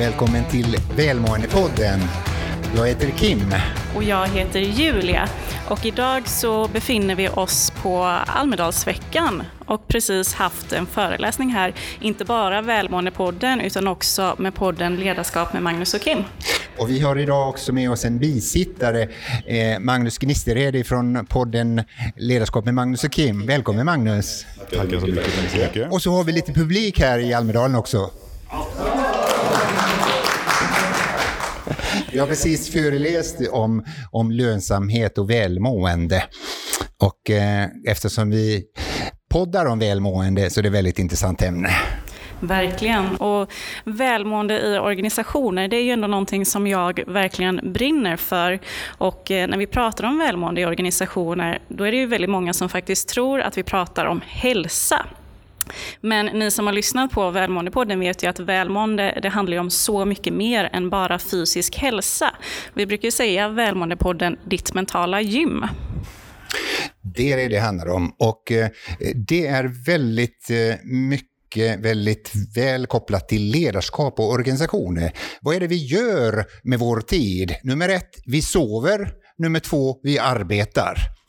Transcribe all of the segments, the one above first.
Välkommen till Välmåendepodden. Jag heter Kim. Och jag heter Julia. Och idag så befinner vi oss på Almedalsveckan och precis haft en föreläsning här, inte bara Välmåendepodden utan också med podden Ledarskap med Magnus och Kim. Och vi har idag också med oss en bisittare, eh, Magnus Gnistered från podden Ledarskap med Magnus och Kim. Välkommen Magnus! Tackar så mycket. Tack så mycket. Och så har vi lite publik här i Almedalen också. Jag har precis föreläst om, om lönsamhet och välmående. Och eh, eftersom vi poddar om välmående så är det ett väldigt intressant ämne. Verkligen. Och välmående i organisationer, det är ju ändå någonting som jag verkligen brinner för. Och eh, när vi pratar om välmående i organisationer, då är det ju väldigt många som faktiskt tror att vi pratar om hälsa. Men ni som har lyssnat på Välmåendepodden vet ju att välmående det handlar om så mycket mer än bara fysisk hälsa. Vi brukar ju säga Välmåendepodden Ditt mentala gym. Det är det det handlar om och eh, det är väldigt eh, mycket väldigt väl kopplat till ledarskap och organisationer. Vad är det vi gör med vår tid? Nummer ett, vi sover. Nummer två, vi arbetar.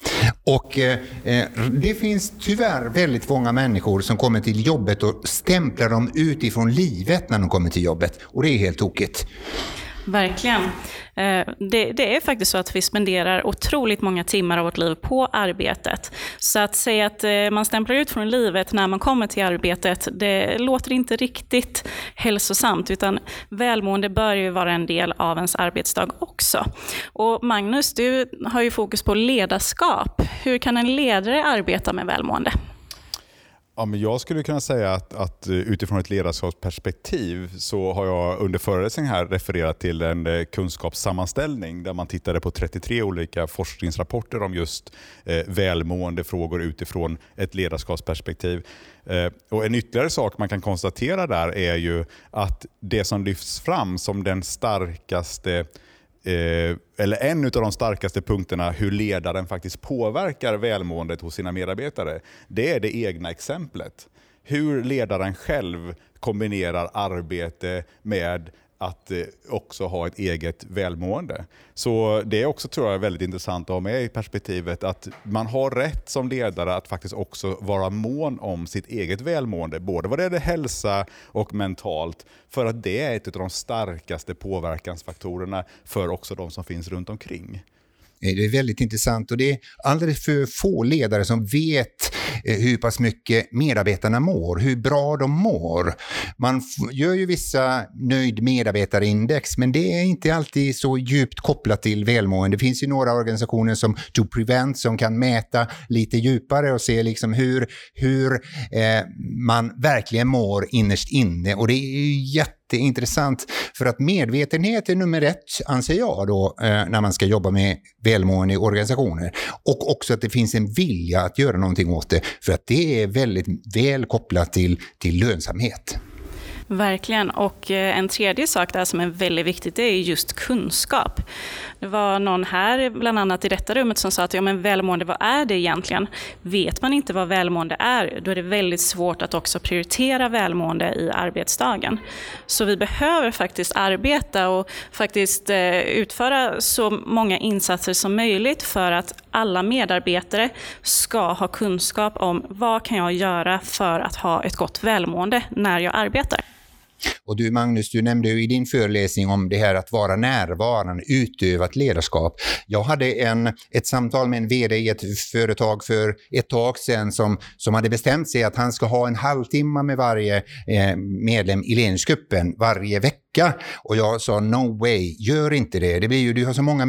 Och eh, eh, det finns tyvärr väldigt många människor som kommer till jobbet och stämplar dem utifrån livet när de kommer till jobbet. Och det är helt tokigt. Verkligen. Eh, det, det, är faktiskt så att vi spenderar otroligt många timmar av vårt liv på arbetet. Så att säga att eh, man stämplar ut från livet när man kommer till arbetet, det låter inte riktigt hälsosamt, utan välmående bör ju vara en del av ens arbetsdag också. Och Magnus, du har ju fokus på ledarskap. Hur kan en ledare arbeta med välmående? Ja, men jag skulle kunna säga att, att eh, utifrån ett ledarskapsperspektiv så har jag under föreläsningen här refererat till en eh, kunskapssammanställning där man tittade på 33 olika forskningsrapporter om just eh, välmående frågor utifrån ett ledarskapsperspektiv. Eh, och en ytterligare sak man kan konstatera där är ju att det som lyfts fram som den starkaste eh, eller en av de starkaste punkterna hur ledaren faktiskt påverkar välmåendet hos sina medarbetare, det är det egna exemplet. Hur ledaren själv kombinerar arbete med att eh, också ha ett eget välmående. Så det är också tror jag väldigt intressant att ha med i perspektivet att man har rätt som ledare att faktiskt också vara mån om sitt eget välmående, både vad det gäller hälsa och mentalt, för att det är ett av de starkaste påverkansfaktorerna för också de som finns runt omkring. Det är väldigt intressant och det är alldeles för få ledare som vet Eh, hur pass mycket medarbetarna mår, hur bra de mår. Man gör ju vissa nöjd medarbetarindex, men det är inte alltid så djupt kopplat till välmående. Det finns ju några organisationer som To Prevent som kan mäta lite djupare och se liksom hur, hur eh, man verkligen mår innerst inne och det är ju jätte jätteintressant. För att medvetenhet är nummer ett, anser jag, då, eh, när man ska jobba med välmående i organisationer. Och också att det finns en vilja att göra någonting åt det, för att det är väldigt väl kopplat till, till lönsamhet. Verkligen. Och eh, en tredje sak där som är väldigt viktigt, det är just kunskap. Det var någon här, bland annat i detta rummet, som sa att ja, men välmående, vad är det egentligen? Vet man inte vad välmående är, då är det väldigt svårt att också prioritera välmående i arbetsdagen. Så vi behöver faktiskt arbeta och faktiskt eh, utföra så många insatser som möjligt för att alla medarbetare ska ha kunskap om vad kan jag göra för att ha ett gott välmående när jag arbetar. Och du Magnus, du nämnde ju i din föreläsning om det här att vara närvarande, utövat ledarskap. Jag hade en, ett samtal med en VD i ett företag för ett tag sedan som, som hade bestämt sig att han ska ha en halvtimme med varje eh, medlem i ledningsgruppen varje vecka vecka. Och jag sa no way, gör inte det. det blir ju, du har så många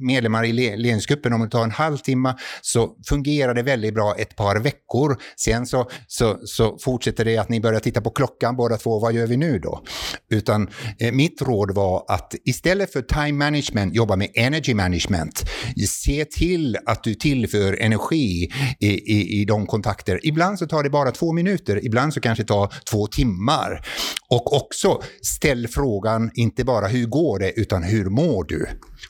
medlemmar i ledningsgruppen, om det tar en halvtimme så fungerar det väldigt bra ett par veckor. Sen så, så, så fortsätter det att ni börjar titta på klockan båda två, vad gör vi nu då? Utan eh, mitt råd var att istället för time management, jobba med energy management. Se till att du tillför energi i, i, i de kontakter. Ibland så tar det bara två minuter, ibland så kanske det tar två timmar. Och också ställ frågor frågan inte bara hur går det, utan hur mår du?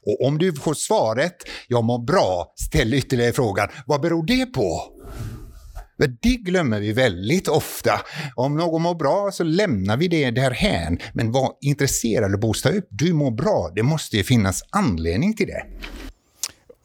Och om du får svaret, jag mår bra, ställ ytterligare frågan, vad beror det på? Det glömmer vi väldigt ofta. Om någon mår bra så lämnar vi det därhän. Men var intresserad och boosta upp. Du mår bra. Det måste ju finnas anledning till det.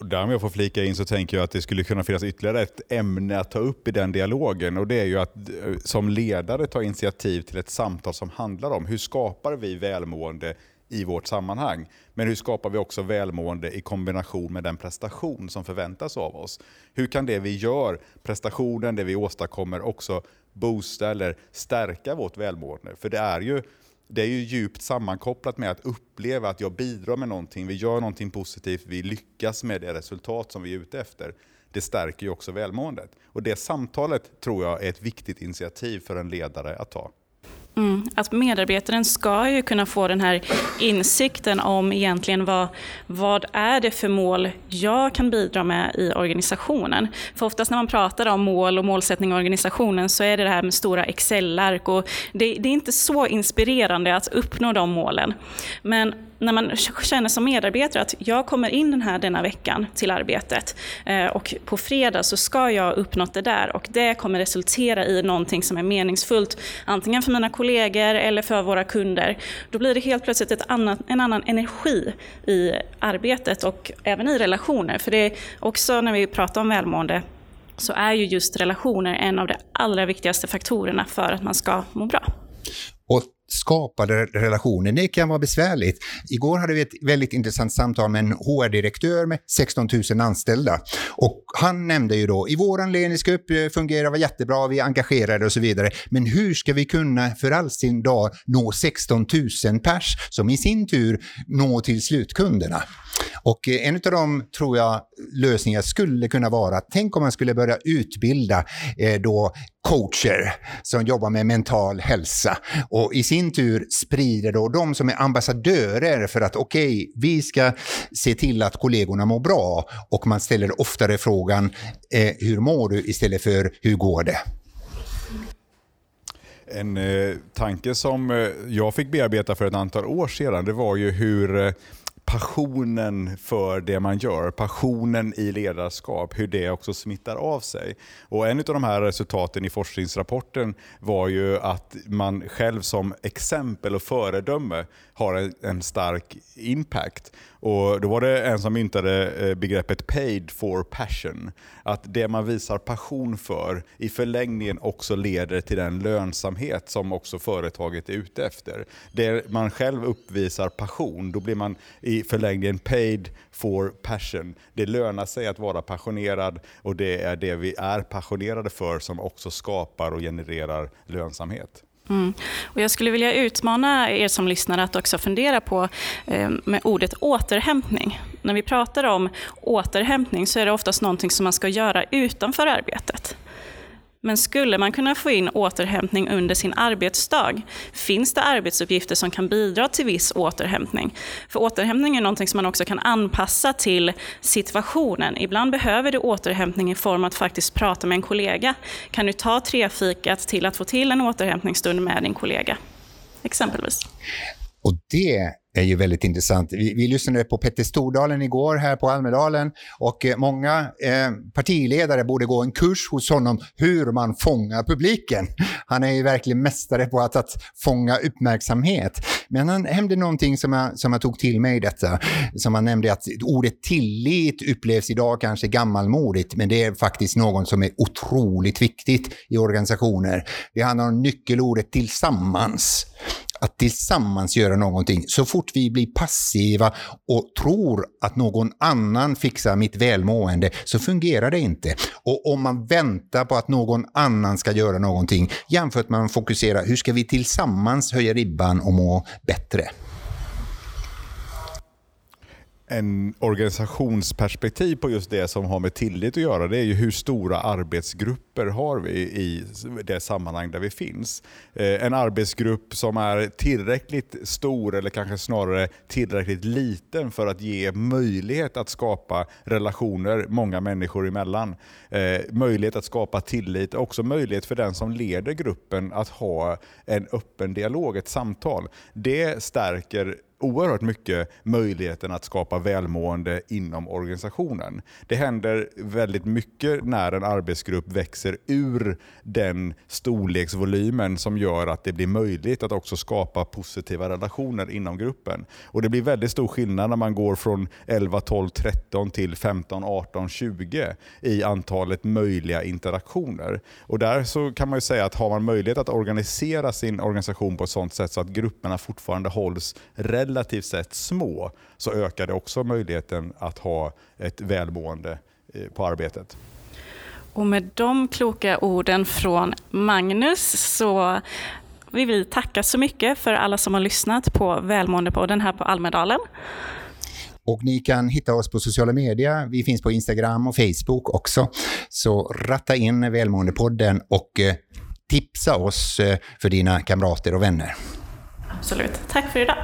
Där om jag får flika in så tänker jag att det skulle kunna finnas ytterligare ett ämne att ta upp i den dialogen. Och Det är ju att eh, som ledare ta initiativ till ett samtal som handlar om hur skapar vi välmående i vårt sammanhang. Men hur skapar vi också välmående i kombination med den prestation som förväntas av oss? Hur kan det vi gör, prestationen, det vi åstadkommer också boosta eller stärka vårt välmående? För det är ju det är ju djupt sammankopplat med att uppleva att jag bidrar med någonting, vi gör någonting positivt, vi lyckas med det resultat som vi är ute efter. Det stärker ju också välmåendet. Och det samtalet tror jag är ett viktigt initiativ för en ledare att ta. Mm, att medarbetaren ska ju kunna få den här insikten om egentligen vad, vad är det för mål jag kan bidra med i organisationen. För oftast när man pratar om mål och målsättning i organisationen så är det det här med stora Excel-ark och det, det är inte så inspirerande att uppnå de målen. Men när man känner som medarbetare att jag kommer in den här denna veckan till arbetet eh, och på fredag så ska jag ha uppnått det där och det kommer resultera i någonting som är meningsfullt, antingen för mina kollegor eller för våra kunder. Då blir det helt plötsligt ett annat, en annan energi i arbetet och även i relationer. För det är också när vi pratar om välmående så är ju just relationer en av de allra viktigaste faktorerna för att man ska må bra. Skapade relationer, det kan vara besvärligt. Igår hade vi ett väldigt intressant samtal med en HR-direktör med 16 000 anställda. Och han nämnde ju då, i vår ledningsgrupp eh, fungerar det jättebra, vi är engagerade och så vidare. Men hur ska vi kunna för all sin dag nå 16 000 pers som i sin tur når till slutkunderna? Och eh, en av de, tror jag, lösningar skulle kunna vara, tänk om man skulle börja utbilda eh, då coacher som jobbar med mental hälsa och i sin tur sprider då de som är ambassadörer för att okej, okay, vi ska se till att kollegorna mår bra och man ställer oftare frågan eh, hur mår du istället för hur går det? En eh, tanke som eh, jag fick bearbeta för ett antal år sedan det var ju hur eh, passionen för det man gör, passionen i ledarskap, hur det också smittar av sig. Och En av de här resultaten i forskningsrapporten var ju att man själv som exempel och föredöme har en stark impact. Och Då var det en som myntade eh, begreppet paid for passion. Att det man visar passion för i förlängningen också leder till den lönsamhet som också företaget är ute efter. Där man själv uppvisar passion, då blir man i förlängningen paid for passion. Det lönar sig att vara passionerad och det är det vi är passionerade för som också skapar och genererar lönsamhet. Mm. Och jag skulle vilja utmana er som lyssnar att också fundera på eh, med ordet återhämtning. När vi pratar om återhämtning så är det oftast någonting som man ska göra utanför arbetet. Men skulle man kunna få in återhämtning under sin arbetsdag? Finns det arbetsuppgifter som kan bidra till viss återhämtning? För återhämtning är någonting som man också kan anpassa till situationen. Ibland behöver du återhämtning i form av att faktiskt prata med en kollega. Kan du ta trefikat till att få till en återhämtningsstund med din kollega? Exempelvis. Och det är ju väldigt intressant. Vi, vi lyssnade på Petter Stordalen igår här på Almedalen och eh, många eh, partiledare borde gå en kurs hos honom hur man fångar publiken. Han är ju verkligen mästare på att, att fånga uppmärksamhet. Men han nämnde någonting som jag, som jag tog till mig i detta, som han nämnde att ordet tillit upplevs idag kanske gammalmodigt, men det är faktiskt något som är otroligt viktigt i organisationer. Det handlar om nyckelordet tillsammans att tillsammans göra någonting. Så fort vi blir passiva och tror att någon annan fixar mitt välmående så fungerar det inte. Och om man väntar på att någon annan ska göra någonting jämfört med att man fokuserar hur ska vi tillsammans höja ribban och må bättre en organisationsperspektiv på just det som har med tillit att göra, det är ju hur stora arbetsgrupper har vi i det sammanhang där vi finns. Eh, en arbetsgrupp som är tillräckligt stor eller kanske snarare tillräckligt liten för att ge möjlighet att skapa relationer många människor emellan. Eh, möjlighet att skapa tillit, också möjlighet för den som leder gruppen att ha en öppen dialog, ett samtal. Det stärker oerhört mycket möjligheten att skapa välmående inom organisationen. Det händer väldigt mycket när en arbetsgrupp växer ur den storleksvolymen som gör att det blir möjligt att också skapa positiva relationer inom gruppen. Och Det blir väldigt stor skillnad när man går från 11, 12, 13 till 15, 18, 20 i antalet möjliga interaktioner. Och Där så kan man ju säga att har man möjlighet att organisera sin organisation på ett sådant sätt så att grupperna fortfarande hålls relativt sett små så ökar det också möjligheten att ha ett välmående eh, på arbetet. Och med de kloka orden från Magnus så vill vi tacka så mycket för alla som har lyssnat på Välmåendepodden här på Almedalen. Och ni kan hitta oss på sociala medier. Vi finns på Instagram och Facebook också. Så ratta in Välmåendepodden och eh, tipsa oss eh, för dina kamrater och vänner. Absolut. Tack för idag.